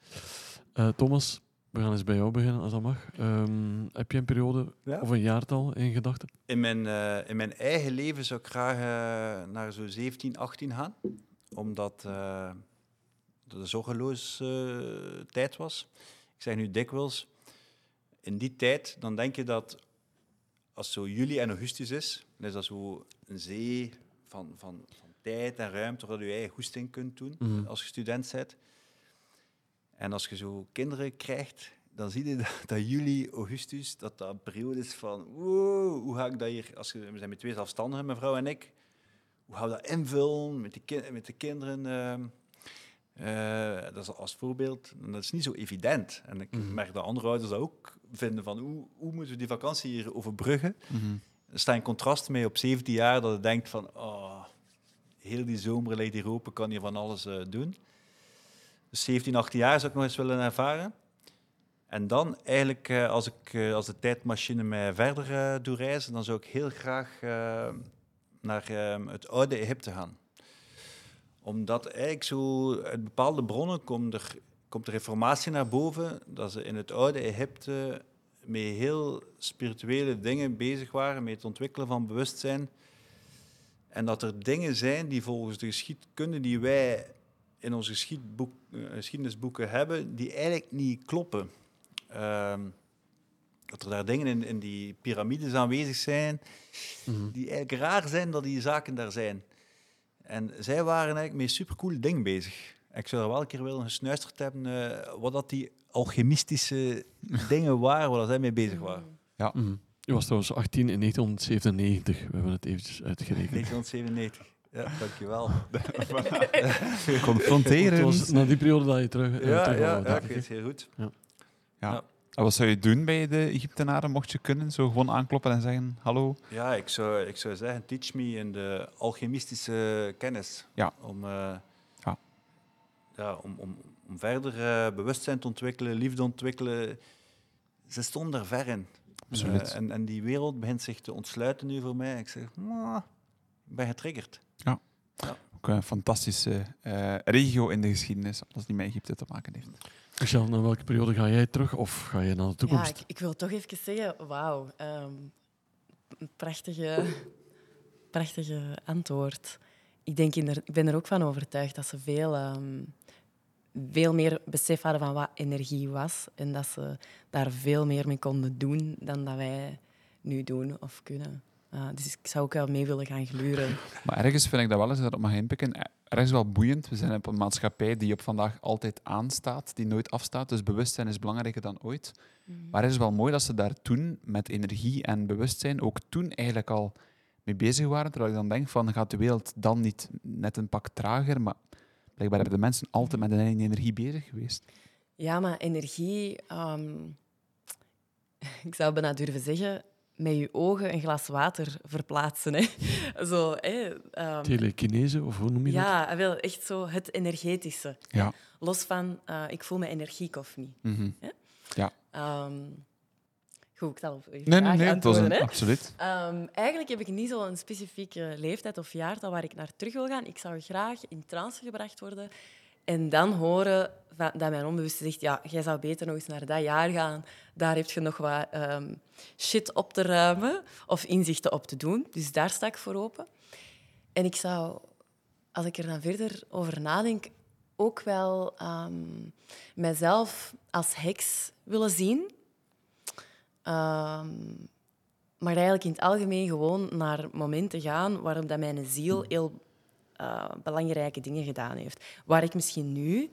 Eh, Thomas, we gaan eens bij jou beginnen, als dat mag. Ehm, heb je een periode Ja. of een jaartal in gedachten? In, mijn, eh, in mijn eigen leven zou ik graag eh, naar zo'n 17, 18 gaan. Omdat eh dat een zorgeloos tijd was. Ik zeg nu dikwijls, in die tijd, dan denk je dat als zo juli en augustus is, dan is dat zo een zee van, van, van tijd en ruimte waar je je eigen goesting kunt doen Mhm. als je student bent. En als je zo kinderen krijgt, dan zie je dat, dat juli, augustus, dat dat een periode is van, wow, hoe ga ik dat hier, als je, we zijn met twee zelfstandigen, mijn vrouw en ik, hoe gaan we dat invullen met, die met de kinderen? ehm, eh, dat is als voorbeeld. En dat is niet zo evident. En ik Mhm. merk dat andere ouders dat ook vinden van, hoe, hoe moeten we die vakantie hier overbruggen? Mhm. Er staat in contrast mee op 17 jaar dat je denkt van, oh, heel die zomer ligt hier open, kan hier van alles eh, doen. Dus 17, 18 jaar zou ik nog eens willen ervaren. En dan eigenlijk, eh, als, ik, eh, als de tijdmachine mij verder eh doet reizen, dan zou ik heel graag naar eh, het oude Egypte gaan. Omdat eigenlijk zo uit bepaalde bronnen komt er, komt de reformatie naar boven, dat ze in het oude Egypte met heel spirituele dingen bezig waren, met het ontwikkelen van bewustzijn. En dat er dingen zijn die volgens de geschiedkunde die wij in onze geschiedboek, eh, geschiedenisboeken hebben, die eigenlijk niet kloppen. Ehm, dat er daar dingen in, in die piramides aanwezig zijn, Mhm. die eigenlijk raar zijn dat die zaken daar zijn. En zij waren eigenlijk met supercoole dingen bezig. Ik zou er wel een keer willen gesnuisterd hebben eh, wat dat die alchemistische dingen waren waar zij mee bezig waren. Mhm. Je was trouwens 18 in 1997. We hebben het eventjes uitgerekend. 1997. Ja, dankjewel. Confronteren. Het was na die periode dat je terug, Ja, terug ja, wou, ja, ik ik, weet het heel goed. En wat zou je doen bij de Egyptenaren, mocht je kunnen? Zo gewoon aankloppen en zeggen, hallo? Ja, ik zou, ik zou zeggen, teach me in de alchemistische kennis. Ja. Om, eh, Ja. ja, om, om, om verder eh, bewustzijn te ontwikkelen, liefde te ontwikkelen. Ze stonden daar ver in. Absoluut. Eh, en, en die wereld begint zich te ontsluiten nu voor mij. Ik zeg, "Mwah, ben getriggerd. Ook een fantastische eh, regio in de geschiedenis, alles die met Egypte te maken heeft. Michel, naar welke periode ga jij terug of ga je naar de Ja, toekomst? ik, ik wil toch even zeggen, wauw, ehm, een prachtige, prachtige antwoord. Ik, denk inder- ik ben er ook van overtuigd dat ze veel, ehm, veel meer besef hadden van wat energie was en dat ze daar veel meer mee konden doen dan dat wij nu doen of kunnen. Uh, dus ik zou ook wel mee willen gaan gluren. Maar ergens vind ik dat wel eens, dat op mag inpikken, ergens wel boeiend. We zijn op een maatschappij die op vandaag altijd aanstaat, die nooit afstaat. Dus bewustzijn is belangrijker dan ooit. Mm. Maar het is wel mooi dat ze daar toen met energie en bewustzijn ook toen eigenlijk al mee bezig waren. Terwijl ik dan denk van, gaat de wereld dan niet net een pak trager? Maar blijkbaar hebben de mensen altijd met hun energie bezig geweest. Ja, maar energie... Um, ik zou bijna durven zeggen, met je ogen een glas water verplaatsen. Hè. Zo, hè, um, Telekinese, of hoe noem je ja, dat? Ja, wel echt zo het energetische. Ja. Los van, uh, ik voel me energiek of niet. Mm -hmm. Ja. Um, goed, ik zal op Nee, nee, nee, antwoorden, een, absoluut. Um, eigenlijk heb ik niet zo'n specifieke leeftijd of jaartal waar ik naar terug wil gaan. Ik zou graag in trance gebracht worden en dan horen dat mijn onbewuste zegt, ja, jij zou beter nog eens naar dat jaar gaan. Daar heb je nog wat um, shit op te ruimen of inzichten op te doen. Dus daar sta ik voor open. En ik zou, als ik er dan verder over nadenk, ook wel um, mijzelf als heks willen zien. Um, maar eigenlijk in het algemeen gewoon naar momenten gaan waarop dat mijn ziel heel uh, belangrijke dingen gedaan heeft. Waar ik misschien nu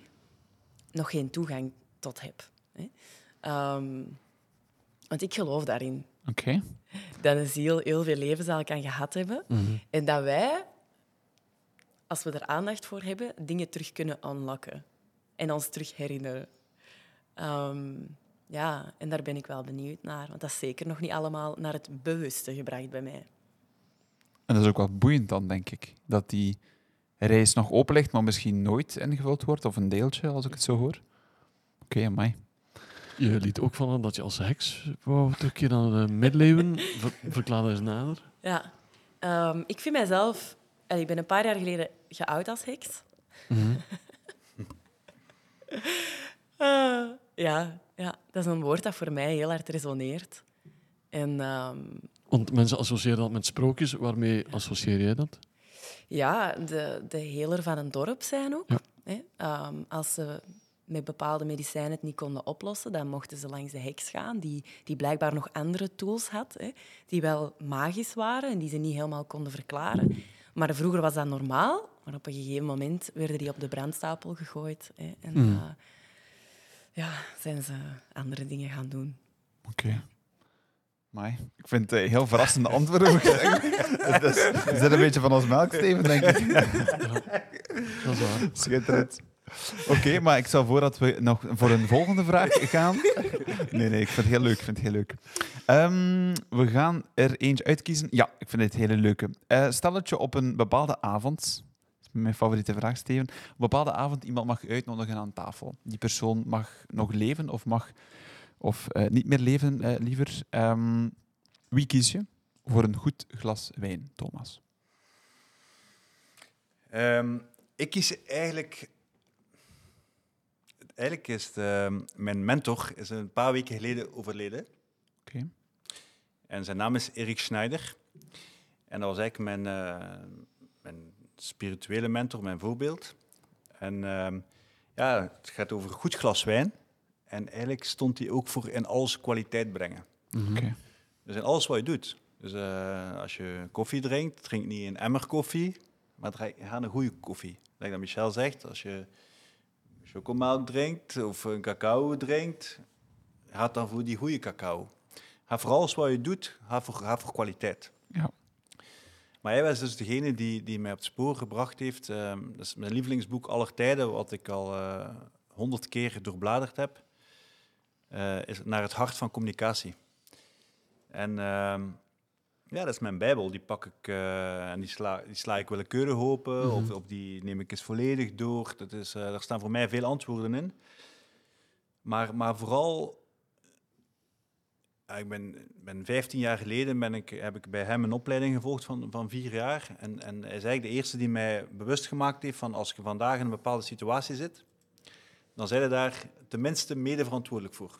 nog geen toegang tot heb. Hè. Um, want ik geloof daarin. Okay. Dat een ziel heel veel levens al kan gehad hebben. Mm -hmm. En dat wij, als we er aandacht voor hebben, dingen terug kunnen unlocken. En ons terug herinneren. Um, ja, en daar ben ik wel benieuwd naar. Want dat is zeker nog niet allemaal naar het bewuste gebracht bij mij. En dat is ook wel boeiend dan, denk ik. Dat die reis nog open ligt, maar misschien nooit ingevuld wordt, of een deeltje, als ik het zo hoor. Oké, okay, mij. Je liet ook vallen dat je als heks wou terugkeren naar de middeleeuwen. Ver, verklaar eens nader. Ja. Um, ik vind mijzelf... Ik ben een paar jaar geleden geout als heks. Mm -hmm. uh, ja, ja, dat is een woord dat voor mij heel hard resoneert. En, um... Want mensen associëren dat met sprookjes. Waarmee associeer jij dat? Ja, de, de heler van een dorp zijn ook. Ja. Hè? Um, als ze met bepaalde medicijnen het niet konden oplossen, dan mochten ze langs de heks gaan, die, die blijkbaar nog andere tools had, hè, die wel magisch waren en die ze niet helemaal konden verklaren. Maar vroeger was dat normaal, maar op een gegeven moment werden die op de brandstapel gegooid. Hè, en Mm. uh, ja, zijn ze andere dingen gaan doen. Oké. Maar ik vind het een heel verrassende antwoord. Dus, is dit een beetje van ons melksteven, denk ik? Ja, dat is waar. Schitterend. Oké, maar ik stel voor dat we nog voor een volgende vraag gaan. Nee, nee, ik vind het heel leuk. Ik vind het heel leuk. Um, we gaan er eentje uitkiezen. Ja, ik vind het een hele leuke. Uh, stel dat je op een bepaalde avond, dat is mijn favoriete vraag, Steven, op een bepaalde avond iemand mag uitnodigen aan tafel. Die persoon mag nog leven of mag of uh, niet meer leven, uh, liever. Um, wie kies je voor een goed glas wijn, Thomas? Um, ik kies eigenlijk eigenlijk is het, uh, mijn mentor is een paar weken geleden overleden. Okay. En zijn naam is Erik Schneider. En dat was eigenlijk mijn, uh, mijn spirituele mentor, mijn voorbeeld. En ja, het gaat over een goed glas wijn. En eigenlijk stond hij ook voor in alles kwaliteit brengen. Mm -hmm. okay. Dus in alles wat je doet. Dus uh, als je koffie drinkt, drink niet een emmer koffie, maar ga een goede koffie. Like dat Michel zegt, als je chocomelk drinkt of een cacao drinkt, ga dan voor die goede cacao. Ga voor alles wat je doet, ga voor, ga voor kwaliteit. Ja. Maar hij was dus degene die, die mij op het spoor gebracht heeft. Uh, dat is mijn lievelingsboek aller tijden, wat ik al honderd uh, keer doorbladerd heb. Uh, is naar het hart van communicatie. En uh, ja, dat is mijn bijbel. Die pak ik uh, en die sla, die sla ik willekeurig open. Mm -hmm. of, of die neem ik eens volledig door. Dat is, uh, daar staan voor mij veel antwoorden in. Maar, maar vooral... ik ben, ben 15 jaar geleden ben ik, heb ik bij hem een opleiding gevolgd van, van vier jaar. En, en hij is eigenlijk de eerste die mij bewust gemaakt heeft van als je vandaag in een bepaalde situatie zit, dan zijn je daar tenminste mede verantwoordelijk voor.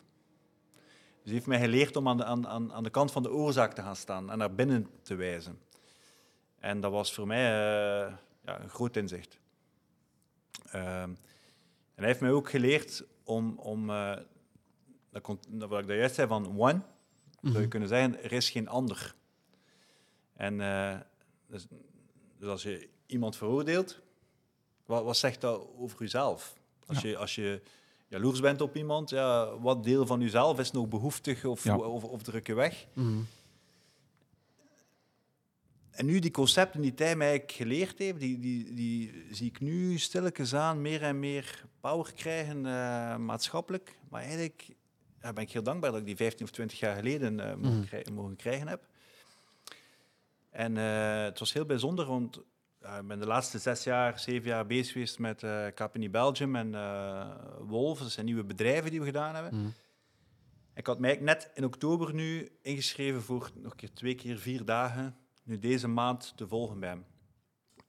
Dus hij heeft mij geleerd om aan de, aan, aan de kant van de oorzaak te gaan staan en naar binnen te wijzen. En dat was voor mij uh, ja, een groot inzicht. Uh, en hij heeft mij ook geleerd om, om uh, dat, kon, dat wat ik daar juist zei, van one, mm -hmm. zou je kunnen zeggen, er is geen ander. En eh, dus, dus als je iemand veroordeelt, wat, wat zegt dat over jezelf? Als, je, als je jaloers bent op iemand, ja, wat deel van jezelf is nog behoeftig of, Ja. of, of druk je weg? Mhm. En nu die concepten die hij mij eigenlijk geleerd heeft, die, die, die zie ik nu stilletjes aan meer en meer power krijgen eh, maatschappelijk. Maar eigenlijk ja, ben ik heel dankbaar dat ik die 15 of 20 jaar geleden eh, mogen, Mhm. krij- mogen krijgen heb. En eh, het was heel bijzonder, want ja, ik ben de laatste zes jaar, zeven jaar bezig geweest met eh Capini Belgium en eh Wolf. Dat zijn nieuwe bedrijven die we gedaan hebben. Mhm. Ik had mij net in oktober nu ingeschreven voor nog een keer twee keer vier dagen, nu deze maand te volgen bij hem.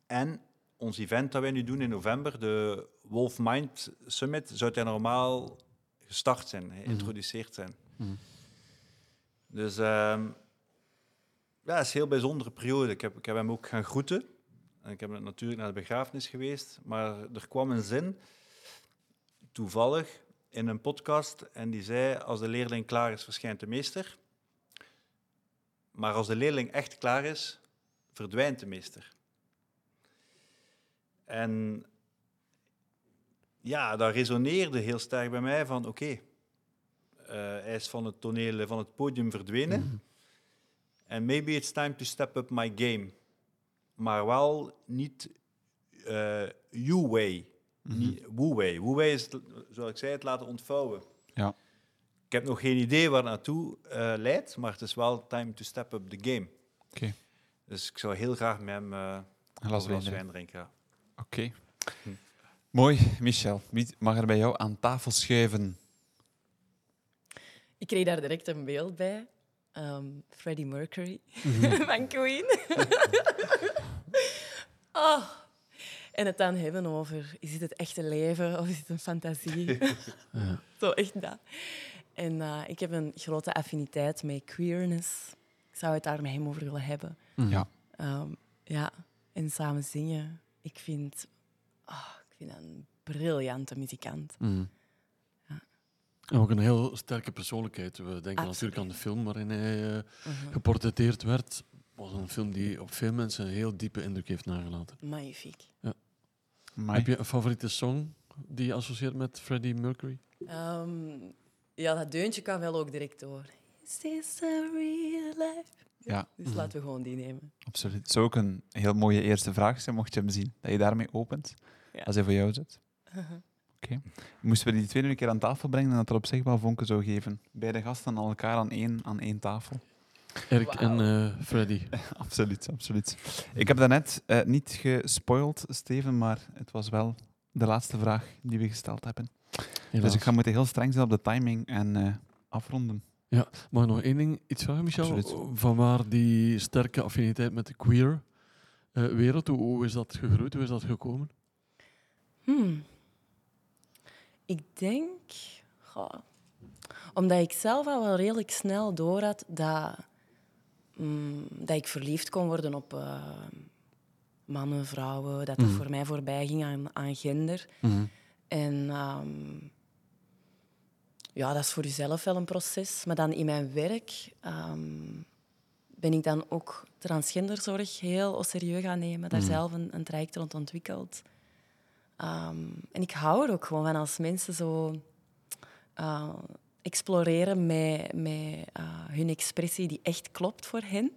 En ons event dat wij nu doen in november, de Wolf Mind Summit, zou hij normaal gestart zijn, geïntroduceerd zijn. Mhm. Dus ehm, ja, het is een heel bijzondere periode. Ik heb, ik heb hem ook gaan groeten. En ik heb natuurlijk naar de begrafenis geweest. Maar er kwam een zin, toevallig, in een podcast. En die zei, als de leerling klaar is, verschijnt de meester. Maar als de leerling echt klaar is, verdwijnt de meester. En ja, dat resoneerde heel sterk bij mij van, oké, eh, hij is van het toneel, van het podium verdwenen. Mhm. En maybe it's time to step up my game. Maar wel niet eh you way. Way is, het, zoals ik zei, het laten ontvouwen. Ja. Ik heb nog geen idee waar het naartoe eh, leidt, maar het is wel time to step up the game. Oké. Dus ik zou heel graag met hem eh, Een een glas wijn. drinken. wijn drinken. ja. Oké. Hm. Mooi, Michel. Wie mag er bij jou aan tafel schuiven? Ik kreeg daar direct een beeld bij. Ehm, Freddie Mercury van Queen. oh. En het dan hebben over, is dit het echte leven of is het een fantasie? Ja. Zo, echt dat. En eh, ik heb een grote affiniteit met queerness. Ik zou het daar met hem over willen hebben. Mhm. Ja. Ehm, ja, en samen zingen. Ik vind, ah, ik vind dat een briljante muzikant. Mhm. Ja. En ook een heel sterke persoonlijkheid. We denken Absoluut. natuurlijk aan de film waarin hij eh, Mhm. geportretteerd werd. was een film die op veel mensen een heel diepe indruk heeft nagelaten. Magnifiek. Amai. Heb je een favoriete song die je associeert met Freddie Mercury? Ehm, ja, dat deuntje kan wel ook direct door. Is this a real life? Ja, Dus Mhm. laten we gewoon die nemen. absoluut. Het zou ook een heel mooie eerste vraag zijn, mocht je hem zien. Dat je daarmee opent, Ja. als hij voor jou zit. Moesten we die twee nu een keer aan tafel brengen en dat er op zich wel vonken zou geven? Beide gasten aan elkaar aan één, aan één tafel. Erik en eh Freddie. Absoluut, absoluut. Ik heb daarnet eh niet gespoild, Steven, maar het was wel de laatste vraag die we gesteld hebben. Helaas. Dus ik ga moeten heel streng zijn op de timing en eh, afronden. Mag ik nog één ding iets vragen, Michel? Absoluut. Van waar die sterke affiniteit met de queer eh, wereld, hoe, hoe is dat gegroeid? Hoe is dat gekomen? Hmm. Ik denk... goh, omdat ik zelf al wel redelijk snel door had dat, mm, dat ik verliefd kon worden op eh, mannen, vrouwen. Dat dat Mhm. voor mij voorbij ging aan, aan gender. En ehm, ja, dat is voor jezelf wel een proces. Maar dan in mijn werk ehm, ben ik dan ook transgenderzorg heel serieus gaan nemen. Daar Mhm. zelf een, een traject rond ontwikkeld. Ehm, en ik hou er ook gewoon van als mensen zo eh, exploreren met, met eh, hun expressie die echt klopt voor hen.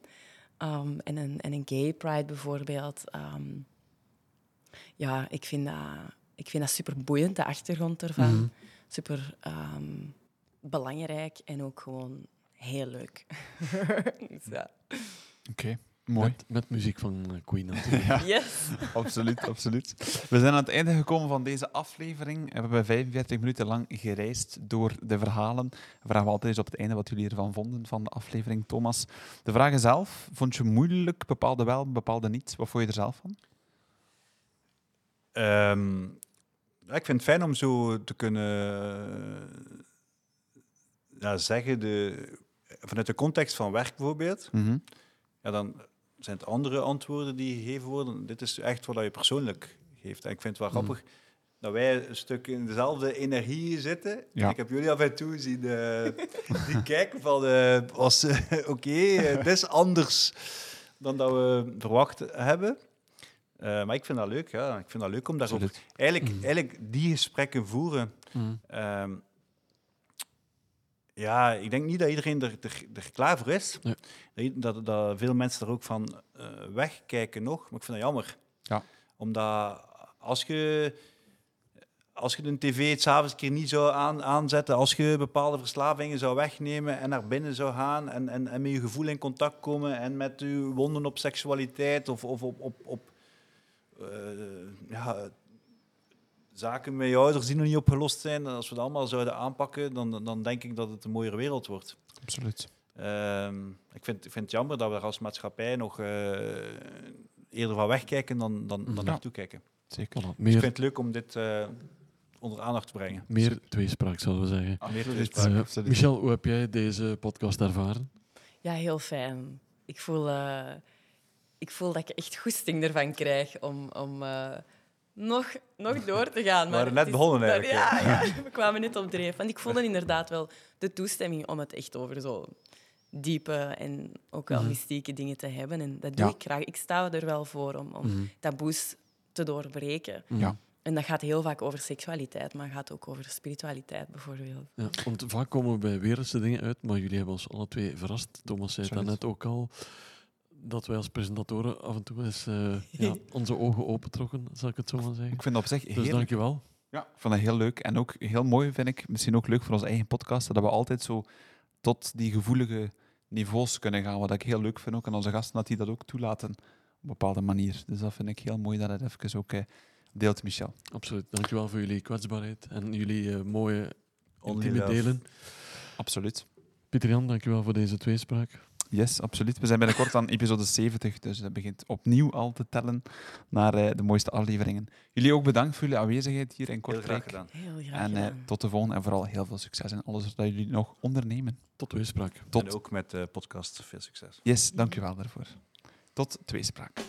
Ehm, en, een, en een gay pride bijvoorbeeld. ehm, ja, ik vind dat, ik vind dat super boeiend, de achtergrond ervan. Mhm. Super belangrijk en ook gewoon heel leuk. Dus ja. Oké, mooi. Met, met muziek van eh, Queen natuurlijk. Ja, Yes. absoluut, absoluut. We zijn aan het einde gekomen van deze aflevering. We hebben 45 minuten lang gereisd door de verhalen. We vragen altijd eens op het einde wat jullie ervan vonden van de aflevering, Thomas. De vragen zelf, vond je moeilijk? Bepaalde wel, bepaalde niet. Wat vond je er zelf van? Ehm, ik vind het fijn om zo te kunnen ja, zeggen, de, vanuit de context van werk bijvoorbeeld, Mhm. ja, dan zijn het andere antwoorden die gegeven worden. Dit is echt wat je persoonlijk geeft. En ik vind het wel Mhm. grappig dat wij een stuk in dezelfde energie zitten. Ja. Ik heb jullie af en toe zien eh, die kijken van, was eh, oké, eh, het is anders dan dat we verwacht hebben. Maar ik vind dat leuk, ja. Ik vind dat leuk om daarover... Eigenlijk, Mhm. eigenlijk die gesprekken voeren. Mm. Ehm, ja, ik denk niet dat iedereen er, er, er klaar voor is. Ja. Dat Dat, veel mensen er ook van eh, wegkijken nog. Maar ik vind dat jammer. Ja. Omdat als je, als je de tv het s'avonds een keer niet zou aan, aanzetten, als je bepaalde verslavingen zou wegnemen en naar binnen zou gaan en, en, en met je gevoel in contact komen en met je wonden op seksualiteit of, of op, op, op eh, ja, zaken met je ouders die nog niet opgelost zijn, en als we dat allemaal zouden aanpakken, dan, dan denk ik dat het een mooiere wereld wordt. Absoluut. Ehm, ik, vind, ik vind het jammer dat we er als maatschappij nog eh, eerder van wegkijken dan, dan, dan Ja. naartoe kijken. Zeker. Dus ik meer, vind het leuk om dit eh, onder aandacht te brengen. meer tweespraak, zouden we zeggen. Meer Absoluut. toespraak. Eh, absoluut. Michel, hoe heb jij deze podcast ervaren? Ja, heel fijn. Ik voel, eh, ik voel dat ik echt goesting ervan krijg om, om eh, nog, nog door te gaan. We waren het net is- begonnen maar eigenlijk, Ja, ja, we kwamen net op dreef. Want ik voelde inderdaad wel de toestemming om het echt over zo diepe en ook wel Mhm. mystieke dingen te hebben. En dat doe Ja. ik graag. Ik sta er wel voor om, om Mhm. taboes te doorbreken. Ja. En dat gaat heel vaak over seksualiteit, maar gaat ook over spiritualiteit bijvoorbeeld. Ja, want vaak komen we bij wereldse dingen uit, maar jullie hebben ons alle twee verrast. Thomas zei het Absoluut. net ook al, dat wij als presentatoren af en toe eens eh, ja, onze ogen opentrokken, zal ik het zo maar zeggen. Ik vind dat op zich Dus heerlijk. dankjewel. Ja, ik vond dat heel leuk. En ook heel mooi, vind ik, misschien ook leuk voor onze eigen podcast, dat we altijd zo tot die gevoelige niveaus kunnen gaan. Wat ik heel leuk vind ook aan onze gasten, dat die dat ook toelaten op een bepaalde manier. Dus dat vind ik heel mooi dat het even ook eh, deelt, Michel. Absoluut. Dankjewel voor jullie kwetsbaarheid en jullie eh, mooie Only intieme love. delen. Absoluut. Pieter Jan, dankjewel voor deze tweespraak. Yes, absoluut. We zijn binnenkort aan episode 70, dus dat begint opnieuw al te tellen naar eh, de mooiste afleveringen. Jullie ook bedankt voor jullie aanwezigheid hier in Heel graag Kortrijk. gedaan. Heel graag En eh, gedaan. tot de volgende en vooral heel veel succes in alles wat jullie nog ondernemen. Tot tweespraak. Tot En ook met de podcast veel succes. Yes, dank u wel daarvoor. Tot tweespraak.